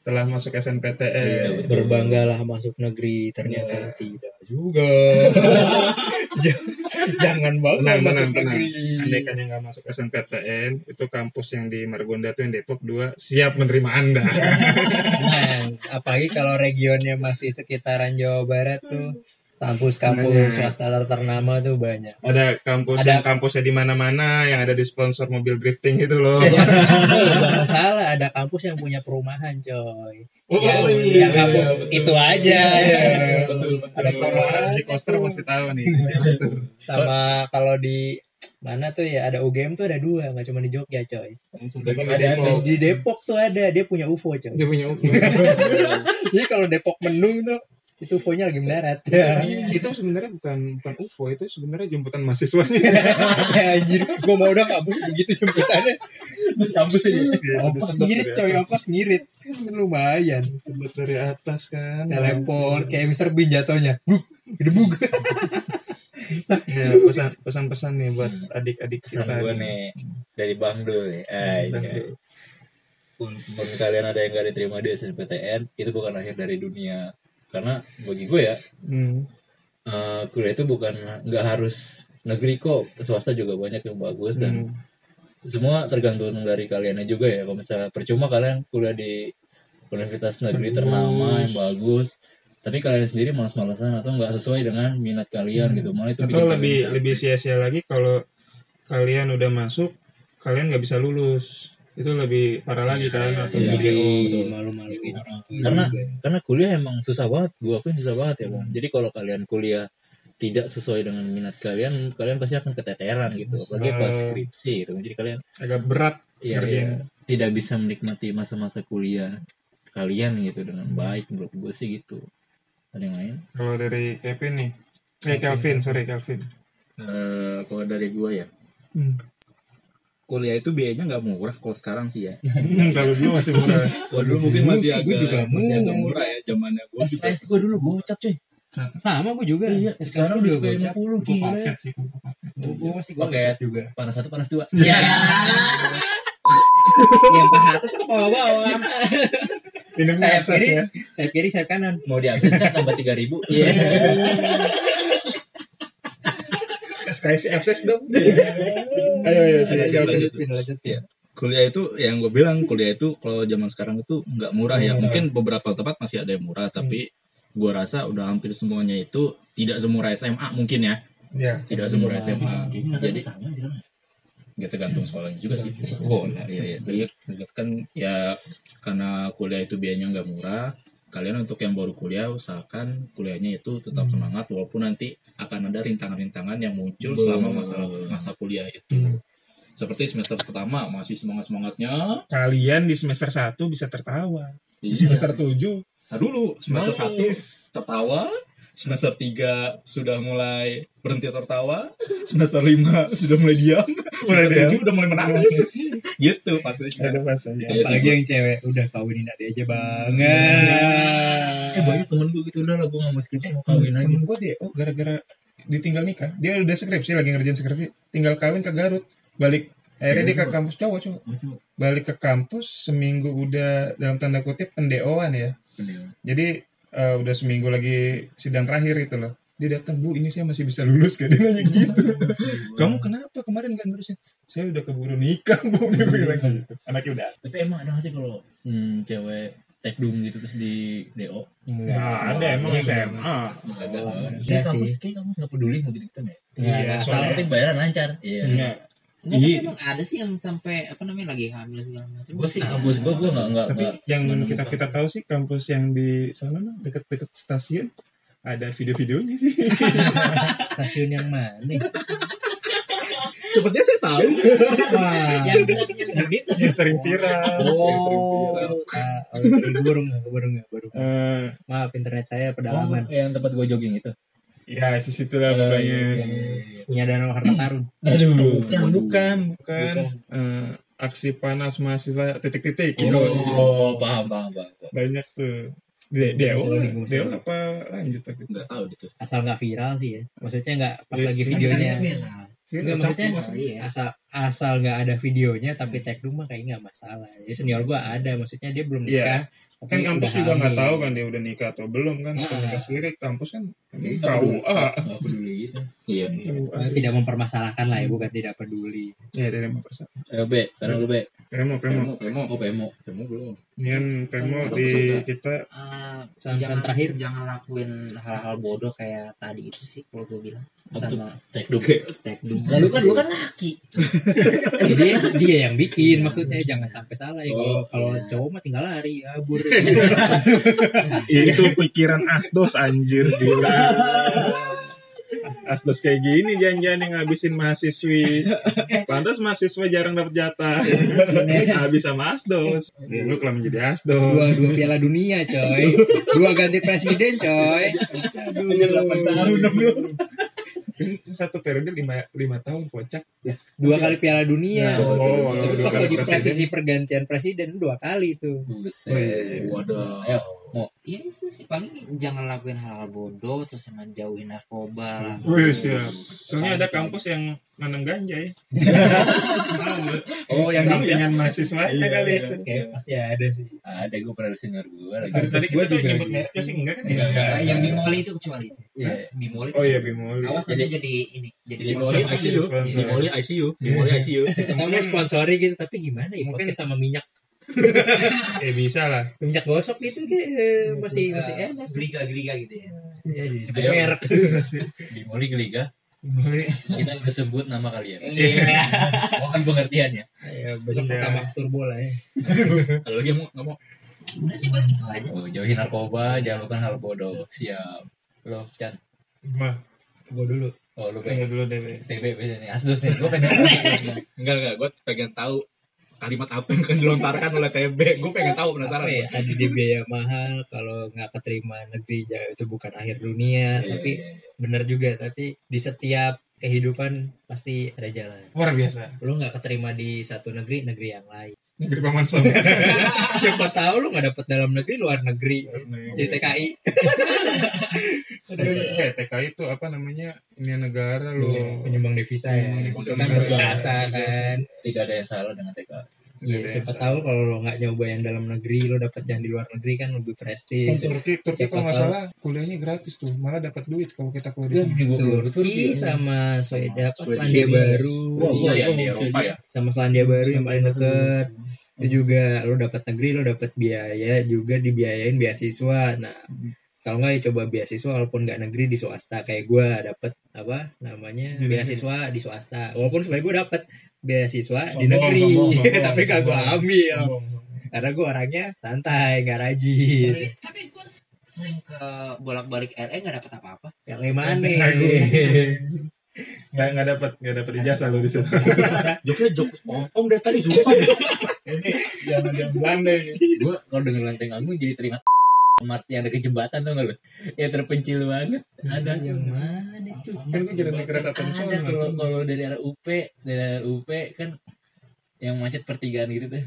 telah masuk SNPTN Iya, berbanggalah masuk negeri ternyata Iya. tidak juga. Jangan bangga tenang masuk tenang tenang. negeri. andai kan yang nggak masuk SNPTN itu kampus yang di Margonda tuh yang Depok 2 siap menerima anda. Nah, apalagi kalau regionnya masih sekitaran Jawa Barat tuh kampus-kampus swasta ternama tuh banyak. ada kampus Ada- yang kampusnya di mana-mana yang ada di sponsor mobil drifting itu loh Oh, jangan salah, ada kampus yang punya perumahan, coy. Oh, yang, iya, yang kampus iya, betul. itu aja. Iya, ya. betul, betul. Ada perumahan si Koster tuh. pasti tahu nih si Koster. Sama kalau di mana tuh ya ada UGM tuh ada dua, nggak cuma di Jogja, coy. Depok, Ada Depok. di Depok tuh ada, dia punya UFO, coy. dia punya UFO Jadi kalau Depok Mendung tuh itu UFO-nya lagi mendarat. itu sebenarnya bukan bukan UFO itu sebenarnya jemputan mahasiswanya ya anjir, gua mau udah kampus begitu jemputannya. Terus kampus ini. Ongkos ngirit coy, ongkos ngirit. Lumayan. Sebut dari atas kan Teleport kayak Mr. Bean jatuhnya. Buk, gedebug. ya, pesan pesan-pesan nih buat adik-adik Pesan kita gue nih. dari Bang Dul nih. Bang Aja. Dul. Pun kalian ada yang gak diterima di SNPTN, itu bukan akhir dari dunia. Karena bagi gue ya, Hmm. eh, kuliah itu bukan nggak harus negeri kok, swasta juga banyak yang bagus dan Hmm. semua tergantung dari kaliannya juga ya. Kalau misalnya percuma kalian kuliah di universitas negeri ternama yang bagus, tapi kalian sendiri malas-malasan atau nggak sesuai dengan minat kalian gitu malah itu atau lebih lebih sia-sia lagi kalau kalian udah masuk kalian nggak bisa lulus itu lebih parah lagi kan atau Iya, di DO betul. malu-maluin orang tua karena juga. karena kuliah emang susah banget gua akuin susah banget ya bang. Jadi kalau kalian kuliah tidak sesuai dengan minat kalian kalian pasti akan keteteran gitu. Apalagi pas skripsi gitu. Jadi kalian agak berat ya, Ngerjain. tidak bisa menikmati masa-masa kuliah kalian gitu dengan baik menurut gue sih gitu. Ada yang lain? Kalau dari Kevin nih. Eh Kelvin sorry Kelvin. Eh, kalau dari gua ya. Hmm. Kuliah itu biayanya nggak murah kalau sekarang sih ya. Kalau dulu masih murah. Kalau dulu mungkin masih agak juga masih agak murah. ya zamannya. Juga SKS gue dulu gocap cuy. Sama gue juga. Iya sekarang udah gocap puluh Gua gila. paket sih gue masih Paket. gocap juga. panas satu panas dua. Ya yang paha atas apa bawah bawah. Minumnya saya kiri ya. saya kiri saya kanan. Mau diakses kan tambah tiga ribu. Iya SKS akses dong ayo ayo saya Lanjut, lanjut. Iya. kuliah itu yang gue bilang kuliah itu kalau zaman sekarang itu nggak murah ya mungkin beberapa tempat masih ada yang murah tapi gue rasa udah hampir semuanya itu tidak semurah SMA mungkin ya ya tidak semurah SMA jadi ya tergantung sekolahnya juga sih sekolah iya iya jadi kan ya karena kuliah itu biayanya nggak murah kalian untuk yang baru kuliah usahakan kuliahnya itu tetap semangat walaupun nanti akan ada rintangan-rintangan yang muncul selama masa masa kuliah itu. Seperti semester pertama masih semangat semangatnya. Kalian di semester 1 bisa tertawa. Di di semester 7 nah dulu semester satu tertawa semester 3 sudah mulai berhenti tertawa. Semester 5 sudah mulai diam. Mulai semester diam. 7 udah mulai menangis. Gitu pastinya. Ada Iya sih, apalagi yang cewek udah kawinin adik aja banget eh banyak temen gue gitu udah lah gue gak mau skripsi mau kawin lagi. temen gue deh oh gara-gara ditinggal nikah. Dia udah skripsi lagi ngerjain skripsi. Tinggal kawin ke Garut. Balik akhirnya dia ke kampus cowok cowok. Balik ke kampus seminggu udah dalam tanda kutip pendeoan ya. Jadi eh, udah seminggu lagi sidang terakhir itu loh. Dia datang bu ini saya masih bisa lulus gak dia nanya gitu. Kamu kenapa kemarin kan terusnya? Saya udah keburu nikah bu. Dia bilang gitu. Anaknya udah. Tapi emang ada gak sih kalau hmm, cewek tekdung gitu terus di DO nggak ada emang SMA Nggak ada. Kampus sih. kayak kampus nggak peduli mau gitu gitu ya Iya, Soalnya soalnya- penting bayaran lancar. Iya Tapi Iya. emang ada sih yang sampai apa namanya lagi hamil segala macam. gue sih kampus gue gue nggak nggak tapi nggak- yang nggak kita kita tahu sih kampus yang di sana no, deket-deket stasiun ada video-videonya sih. Stasiun yang mana? Sepertinya saya tahu. Wah Yang jelasnya gitu. yang sering viral. Yang sering oh viral. ah, oh, baru nggak baru nggak baru Eh, maaf internet saya oh, pedalaman. yang tempat gue jogging itu ya sisitulah pokoknya punya danau harta karun aduh bukan bukan bukan Eh, aksi panas mahasiswa titik-titik gitu. oh paham paham paham banyak tuh De. Deo apa lanjut lagi nggak tahu gitu asal nggak viral sih ya maksudnya nggak pas Iya, lagi kan videonya Viral. Enggak maksudnya Iya. asal asal nggak ada videonya tapi tag rumah kayak nggak masalah. Ya senior gua ada maksudnya dia belum Iya. nikah. tapi kan kampus juga nggak tahu kan dia udah nikah atau belum kan Ah. Kalau nikah sendiri kampus kan KUA nggak peduli gitu. Iya Tidak mempermasalahkan lah ya bukan tidak peduli. ya dari mau persen eh B sekarang lu B Pemo Pemo pemo oh PMO pemo belum. Ini kan Pemo di kita. Ah, Pesan-pesan jangan terakhir. jangan lakuin hal-hal bodoh kayak tadi itu sih kalau gue bilang? Sama. Lalu kan lu kan laki. Jadi dia yang bikin maksudnya jangan sampai salah ya. Kalau Oh, kalau iya. cowok mah tinggal lari kabur. itu pikiran asdos anjir gila asdos kayak gini jangan-jangan yang ngabisin mahasiswi pantas mahasiswa jarang dapat jatah habis sama asdos ya, lu kalau menjadi asdos dua dua piala dunia coy. Dua ganti presiden coy. satu periode lima, lima tahun kocak Dua kali piala dunia. Oh, Tapi dua pas kali lagi presiden. presisi pergantian presiden dua kali tuh. Buset. Waduh. Ayo, mau Ya itu sih paling jangan lakuin hal-hal bodoh terus sama jauhin narkoba lah. Wih, siap. Soalnya ada kampus yang nanam ganja ya. oh yang dulu ya Sampingan mahasiswa ya kali itu. Kayak pasti ada sih. ada gue pernah senior gue lagi. Tadi, kita tuh juga nyebut mereknya sih enggak kan ya? Nah, yang bimoli itu kecuali itu. Iya. Bimoli Oh iya. Bimoli. Awas nanti jadi ini jadi Bimoli sponsor. ICU Sponsor. Bimoli ICU Bimoli ICU Kita mau sponsori gitu tapi gimana ya? Mungkin sama minyak. Eh bisa lah. Minyak gosok gitu kayak masih masih enak. Geliga geliga gitu ya. Ya jadi sebut Ayo. merek. Di Moli geliga. Kita udah sebut nama kalian. Iya. mohon pengertiannya. Ya besok Iya. pertama turbo lah ya. Kalau lagi mau nggak mau. Udah sih paling itu aja. Oh, jauhi narkoba jangan lakukan hal bodoh. Siap. Lo Chan. Mah gua dulu. Oh lu pengen dulu deh Be. TB biasanya. Nih asdos nih gue pengen enggak enggak gue pengen tahu kalimat apa yang akan dilontarkan oleh TB gue pengen tahu penasaran apa ya? tadi dia biaya mahal kalau nggak keterima negeri jauh itu bukan akhir dunia Iya, tapi iya. benar juga tapi di setiap kehidupan pasti ada jalan. Luar biasa. Lu nggak keterima di satu negeri negeri yang lain negeri paman sam siapa tahu lu nggak dapet dalam negeri luar negeri. Di TKI eh TKI itu apa namanya? Ini negara lo penyumbang devisa ya. Penyumbang kan kan. Tidak ada yang salah dengan TK Iya, Ada siapa yang tahu kalau lo nggak nyoba yang dalam negeri, lo dapet yang di luar negeri kan lebih Kan prestis. Turki Turki Siapa kalau nggak salah kuliahnya gratis tuh malah dapat duit kalau kita kuliah di sana gue keluar Turki sama Swedia apa. Selandia Baru. Wah, iya ya Eropa ya Sama Selandia Baru yang paling deket. Itu juga lo dapat negeri, lo dapat biaya juga dibiayain beasiswa. Nah, kalau nggak ya coba beasiswa walaupun nggak negeri di swasta. Kayak gue dapet apa namanya Di negeri. beasiswa di swasta. Walaupun sebenarnya gue dapet beasiswa di Sombong, negeri sombong, sombong, tapi gak gue sombong. ambil. Sombong. karena gue orangnya santai nggak rajin. Tapi, tapi gue sering ke bolak-balik LA nggak dapet apa-apa. Yang gimana nggak nggak dapat nggak dapat ijazah lo di sana joknya jok om om dari tadi sumpah. Ini jangan yang Belanda ini gue kalau denger lanteng agung jadi teringat Mart yang ada ke jembatan tuh nggak ya terpencil banget. Ada. Yang mana tuh kan gue jadi naik kereta ada konvensional kalau kalau dari arah UP dari arah UP kan yang macet pertigaan gitu tuh.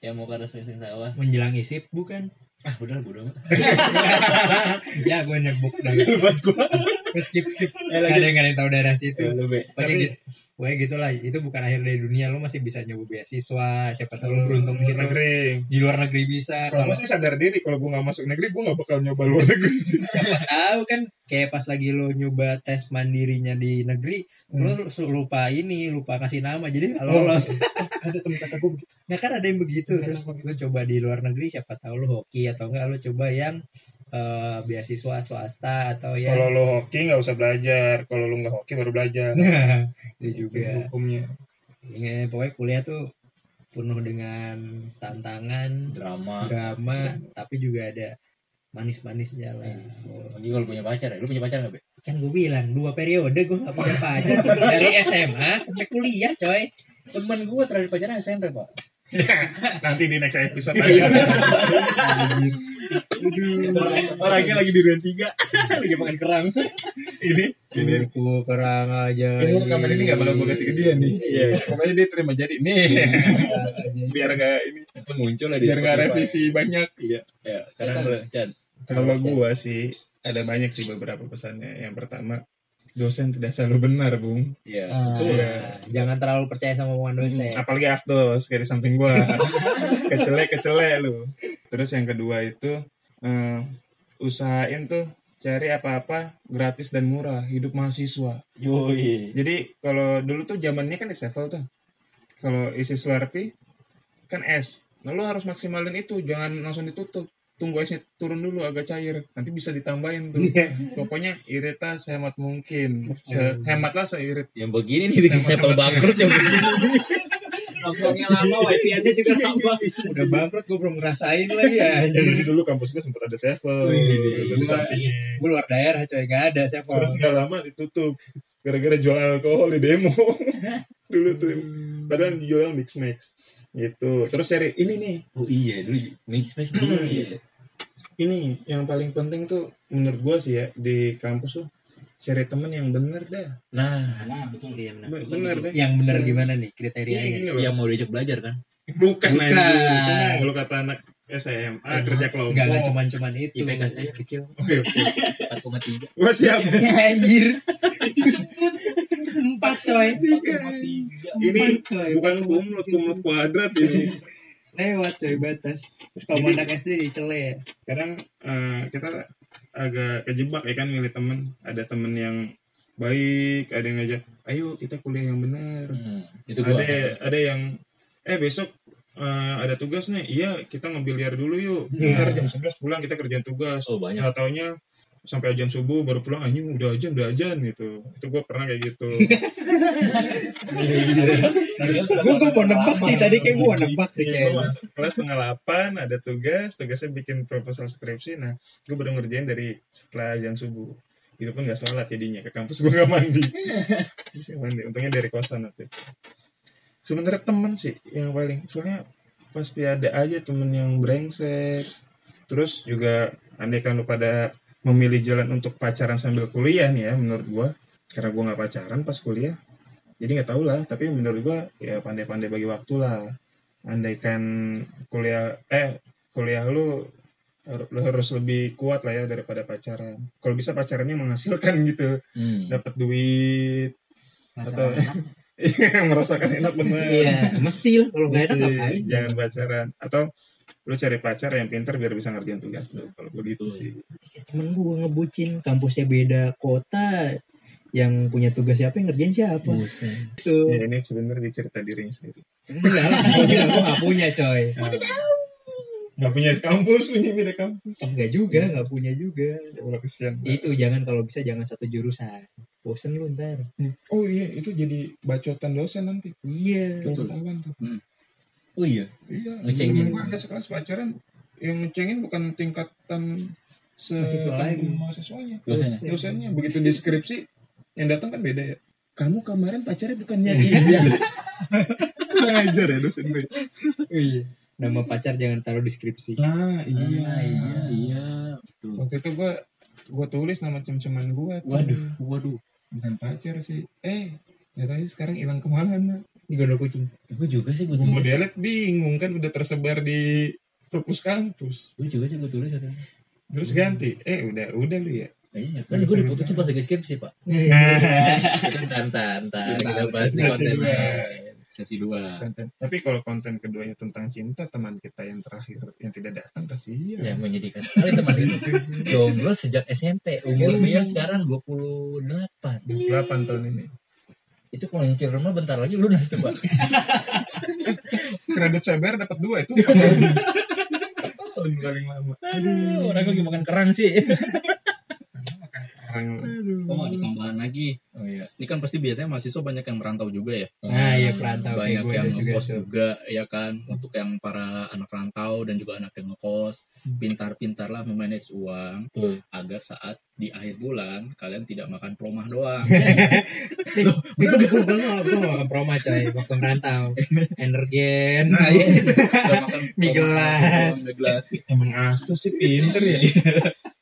Yang mau ke arah sering sawah. Menjelang isip bukan? Ah udah lah, bodo amat. Ya gue nebuk dah. Terus skip skip. Gak ada yang gak ada yang tahu daerah situ. Pokoknya gitu pokoknya gitulah itu bukan akhir dari dunia lo masih bisa nyoba beasiswa siapa tahu lo beruntung gitu negeri. di luar negeri bisa. Kalau gue sih sadar diri kalau gue nggak masuk negeri gue nggak bakal nyoba luar negeri sih. Siapa tahu kan kayak pas lagi lo nyoba tes mandirinya di negeri lo su- lupa ini lupa kasih nama jadi nggak lolos. ada temen kakak gue begitu. Nah kan ada yang begitu terus lo coba di luar negeri siapa tahu lo hoki atau enggak lo coba yang eh, beasiswa swasta atau yang kalau lo hoki nggak usah belajar. Kalau lo nggak hoki baru belajar. Itu itu juga. hukumnya. Ya, pokoknya kuliah tuh penuh dengan tantangan drama. drama tapi juga ada manis-manisnya lah. Lagi kalau punya pacar ya. Lu punya pacar nggak be? Kan gue bilang dua periode gue gak punya pacar. Dari SMA sampai kuliah coy. Temen gue terakhir pacaran SMP pak nanti di next episode aja orangnya lagi di duren tiga. Lagi makan kerang. Ini ini. Buku kerang aja ini rekaman ini nggak bakal gue kasih ke dia nih. Iya. pokoknya dia terima jadi. Nih. Biar nggak ini. Itu muncul lah di biar nggak Spotify. revisi banyak. Iya. Ya Chan kalau gua sih ada banyak sih beberapa pesannya. Yang pertama dosen tidak selalu benar bung. Ya Ah, jangan terlalu percaya sama omongan dosen. apalagi asdos kayak di samping gua. Kecele kecele lu. Terus yang kedua itu eh, usahain tuh cari apa-apa gratis dan murah hidup mahasiswa. Yoi. Jadi kalau dulu tuh zamannya kan di sevel tuh. Kalau isi slurpee kan es nah lu harus maksimalin itu jangan langsung ditutup tunggu esnya turun dulu agak cair. Nanti bisa ditambahin tuh. Pokoknya irit lah sehemat mungkin. Sehemat lah seirit. Yang begini nih bikin sampel bangkrut yang begini? Nongkrongnya lama, wifi-nya juga lama. Udah bangkrut, gue belum ngerasain lagi ya. jadi dulu kampus gue sempat ada sevel. Sampingnya Gue luar daerah coy, gak ada saya terus gak lama ditutup. Gara-gara jual alkohol di demo. Dulu tuh. Padahal jual mix mix gitu. Terus cari ini nih. Oh iya dulu mix space dulu iya ini yang paling penting tuh menurut gua sih ya di kampus tuh cari temen yang bener dah nah Iya benar. Be- bener deh Yang bener gimana nih Iya, kriterianya? gini loh. yang mau diajak belajar kan bukan Bukan. mah kalau kata anak SMA kerja kelompok Enggak, enggak cuman-cuman itu. IPK saya kecil Oke, oke. 4,3 gua siap Anjir. Empat coy. ini Empat, coy. bukan kumlot kumlot kuadrat ini Lewat coy batas. Terus kalau Ini- anak SD dicele ya. kadang eh, kita agak kejebak ya kan milih temen. Ada temen yang baik ada yang ngajak ayo kita kuliah yang benar. Hmm, itu gua ada ada yang eh besok eh, ada tugas nih. Iya kita ngebiliar dulu yuk. Ntar jam 11 pulang kita kerjaan tugas. Oh banyak. Nggak taunya sampai ajan subuh baru pulang anjing udah ajan udah ajan gitu. Itu gue pernah kayak gitu. Gue gue mau nebak sih tadi kayak gue mau nebak sih Iya, kayak. kelas setengah delapan ada tugas tugasnya bikin proposal skripsi. Nah gue baru ngerjain dari setelah ajan subuh. Itu pun nggak sholat jadinya ke kampus gue nggak mandi. Bisa mandi untungnya dari kosan waktu itu. Sebenarnya temen sih yang paling soalnya pasti ada aja temen yang brengsek. Terus juga andai kan lu pada memilih jalan untuk pacaran sambil kuliah nih ya menurut gua. Karena gua nggak pacaran pas kuliah jadi nggak tahu lah. Tapi menurut gua ya pandai-pandai bagi waktu lah. Andaikan kuliah eh kuliah lu lu harus lebih kuat lah ya daripada pacaran. Kalau bisa pacarannya menghasilkan gitu. Hmm. dapat duit. Atau Masalah Iya, merasakan enak bener. Iya mesti lah kalau nggak enak ngapain? jangan pacaran. Atau lu cari pacar yang pintar biar bisa ngerjain tugas lu. Kalau begitu sih. Temen gue ngebucin kampusnya beda kota yang punya tugas siapa yang ngerjain siapa. Itu. Ya ini sebenarnya dicerita dirinya sendiri. Enggak lah gue nggak punya coy. Nggak punya kampus punya beda kampus. Enggak juga nggak punya juga. Ya Allah kesian itu jangan kalau bisa jangan satu jurusan. Bosen lu ntar. Oh iya itu jadi bacotan dosen nanti. Iya. Kalau ketahuan tuh Oh iya. iya Ngecengin. gua ada sekelas pacaran. Yang ngecengin bukan tingkatan se mahasiswanya. Dosennya. dosennya. Begitu deskripsi yang datang kan beda ya. Kamu kemarin pacarnya bukannya iya. kurang ajar ya dosen gue. Iya. Nama pacar jangan taruh deskripsi. Nah Ah, iya. iya. Betul. Waktu itu gue gue tulis nama cem-ceman gue Waduh, waduh. bukan pacar sih. Eh tahu sih sekarang hilang ke mana di gondol kucing Gue juga sih gue tulis. delete bingung kan udah tersebar di perpus kampus Gue juga sih gue tulis katanya. terus ganti eh udah udah lu ya Iya, kan gue diputusin pas lagi skripsi, Pak. Itu tantan, tantan. Kita bahas di Sesi konten sesi dua konten tapi kalau konten keduanya tentang cinta teman kita yang terakhir yang tidak datang Ya, kasihan menyedihkan sekali teman itu. Jomblo sejak SMP. Umur dia sekarang 28. 8 tahun ini Itu kalau nyicil rumah bentar lagi lunas tuh, Pak. kredit CBR dapat dua itu. Paling lama. Aduh, orang lagi makan kerang sih. orang oh ada tambahan lagi Oh iya. ini kan pasti biasanya mahasiswa banyak yang merantau juga ya. Nah iya perantau. Banyak gue yang juga ngekos tuh. juga ya kan? Untuk yang para anak rantau dan juga anak yang ngekos. Pintar-pintarlah memanage uang Betul. agar saat di akhir bulan kalian tidak makan promah doang. Nih gue gue gue makan promo coy. Waktu merantau. Energen. Nah iya. Makan Mie promah gelas. mie gelas emang astu sih pinter ya.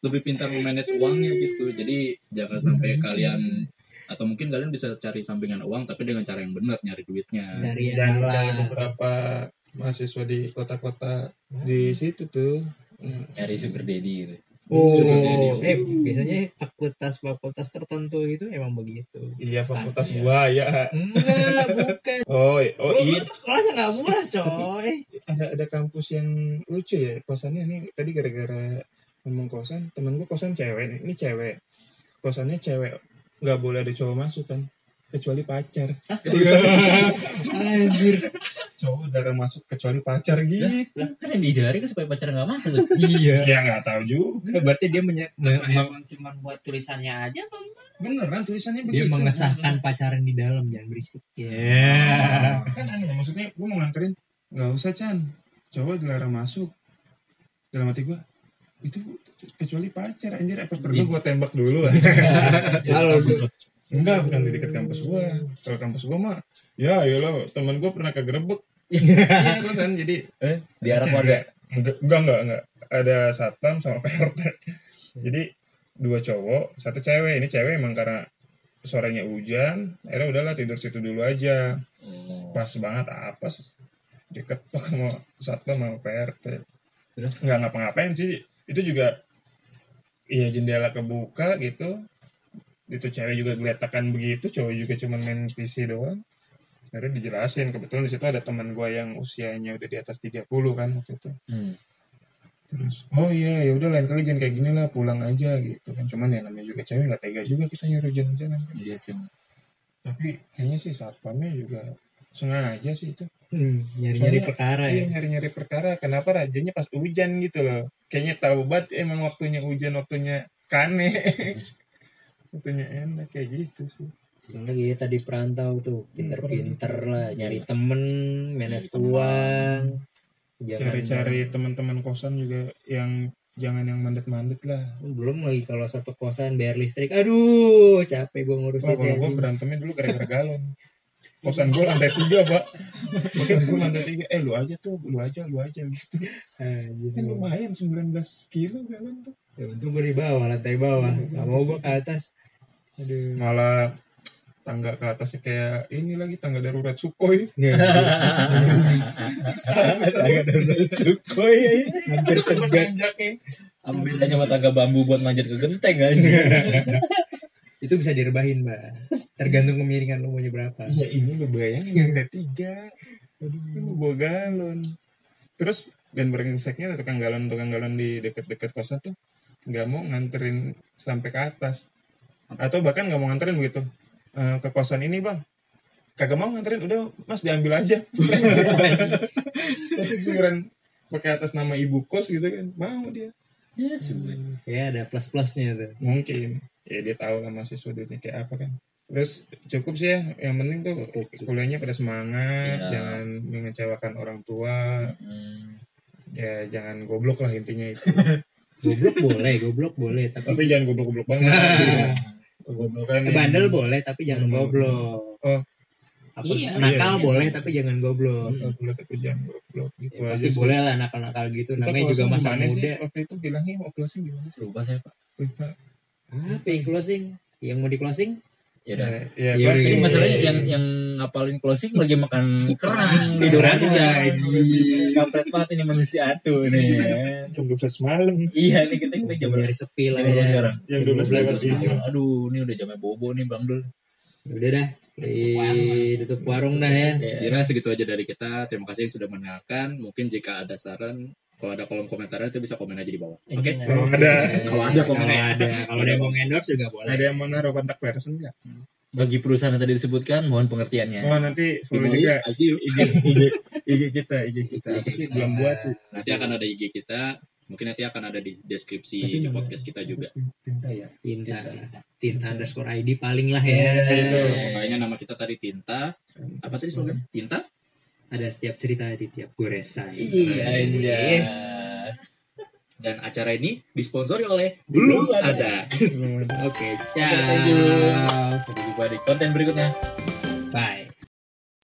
Lebih pintar memanage uangnya gitu. Jadi jangan sampai kalian atau mungkin kalian bisa cari sampingan uang tapi dengan cara yang benar nyari duitnya. Cari dan yang ada beberapa mahasiswa di kota-kota di situ tuh. Hmm. Nyari sugar daddy gitu. oh eh biasanya fakultas fakultas tertentu itu emang begitu. Iya fakultas gua ya enggak bukan. Oh oh oh, iya sekolahnya nggak murah coy. Ada ada kampus yang lucu ya kosannya nih tadi gara-gara ngomong kosan temen gua kosan cewek nih ini cewek. Kosannya cewek nggak boleh ada cowok masuk kan kecuali pacar. Anjir. Cowok darah masuk kecuali pacar gitu. Lah, kan yang dihindari kan supaya pacar nggak masuk. iya. Ya nggak tahu juga. Berarti dia menye- me- me- emang cuma buat tulisannya aja apa gimana? beneran tulisannya dia begitu. mengesahkan pacaran di dalam jangan berisik. Ya. Kan aneh maksudnya gua mau nganterin nggak usah Chan. Cowok dilarang masuk. Dalam hati gua itu kecuali pacar anjir apa perlu gua tembak dulu Halo, Bu. Enggak, bukan di dekat kampus gua. Kalau kampus gua mah, ya ayolah, teman gua pernah kegerebek. Iya, kosan jadi Eh, di Arab warga. enggak, enggak, enggak. Ada satpam sama PRT. Jadi dua cowok, satu cewek. Ini cewek emang karena sorenya hujan, akhirnya udahlah tidur situ dulu aja. Pas banget apes. Diketok sama satpam sama PRT. Terus? Enggak ngapa-ngapain sih. Itu juga Iya jendela kebuka gitu. Itu cewek juga geletakan begitu cowok juga cuma main PC doang. Akhirnya dijelasin kebetulan di situ ada teman gue yang usianya udah di atas 30 kan waktu itu. Hmm. terus oh iya ya udah lain kali jangan kayak gini lah pulang aja gitu kan. Cuman ya namanya juga cewek nggak tega juga kita nyuruh jalan-jalan kan. Iya sih. tapi kayaknya sih satpamnya juga sengaja sih itu. Hmm, nyari-nyari perkara iya ya. nyari-nyari perkara kenapa rajanya pas hujan gitu loh kayaknya tahu banget emang waktunya hujan waktunya kane. Waktunya enak kayak gitu sih. Lagi tadi perantau tuh pinter-pinter lah nyari temen manage uang cari-cari teman-teman kosan juga yang jangan yang mandet-mandet lah. Belum lagi kalau satu kosan bayar listrik. Aduh capek gue Wah, ngurusin kalau gue berantemnya dulu gara-gara galon kosan gue lantai tiga pak. Kosan gue lantai tiga. Eh lu aja tuh lu aja lu aja gitu. Kan lumayan 19 kilo galon tuh. Ya untung gue di bawah lantai bawah. Nggak mau gue ke atas. Aduh. Malah tangga ke atasnya kayak ini lagi tangga darurat Sukhoi. Tangga darurat Sukhoi. Hampir Nanjaknya. Ambil aja mata tangga bambu buat manjat ke genteng aja. itu bisa direbahin mbak. Tergantung kemiringan lu maunya berapa ya ini lu bayangin lantai tiga. Aduh lu bawa galon. Terus dan brengseknya tukang galon tukang galon di deket-deket kosan tuh nggak mau nganterin sampai ke atas. Atau bahkan nggak mau nganterin begitu. "Eh, ke kosan ini bang. Kagak mau nganterin udah mas diambil aja. Tapi giliran pakai atas nama ibu kos gitu kan mau dia. Kayak ada plus plusnya tuh. Mungkin ya dia tahu lah mahasiswa duitnya kayak apa kan terus cukup sih ya yang penting tuh kuliahnya pada semangat Iya. jangan mengecewakan orang tua Hmm. ya jangan goblok lah intinya itu goblok boleh goblok boleh tapi tapi jangan goblok-goblok banget kegoblokan Eh, bandel boleh tapi jangan goblok Oh. apa Iya. nakal Iya. boleh tapi jangan goblok goblok tapi jangan goblok gitu Ya, aja pasti boleh lah nakal-nakal gitu Kita namanya juga masa gimana sih? muda waktu itu bilangnya mau closing gimana sih Lupa saya pak. lupa apa yang closing. Yang mau di closing? Ya udah. ya, Iya, ya, closing. Ini iya, masalahnya iya. yang yang ngapalin closing lagi makan kerang. Aduh, lagi Kampret banget ini manusia atuh nih. jam 12 malam. Iya nih kita kita jam nyari sepi lah ya. sekarang? jam 12 lewat tujuh. Aduh, ini udah jamnya bobo nih Bang Dul. udah dah. Tutup warung dah ya. Kira segitu aja dari kita. Terima kasih yang sudah mendengarkan. Mungkin jika ada saran, kalau ada kolom komentar itu bisa komen aja di bawah. Oke. kalau ada kalau ada kalau ada kalau ada yang mau endorse juga boleh ada yang mau naruh kontak person nggak Bagi perusahaan yang tadi disebutkan, mohon pengertiannya. oh nanti follow juga. IG IG IG kita IG kita apa sih belum buat sih Nanti akan ada IG kita. Mungkin nanti akan ada di deskripsi Tapi di podcast kita juga. tinta ya tinta tinta underscore ID paling lah ya itu Makanya nama kita tadi Tinta. Apa tadi slogan? Tinta? Ada setiap cerita di tiap goresan Iya, anjay. Dan acara ini disponsori oleh Belum Ada. oke ciao Sampai jumpa di konten berikutnya. bye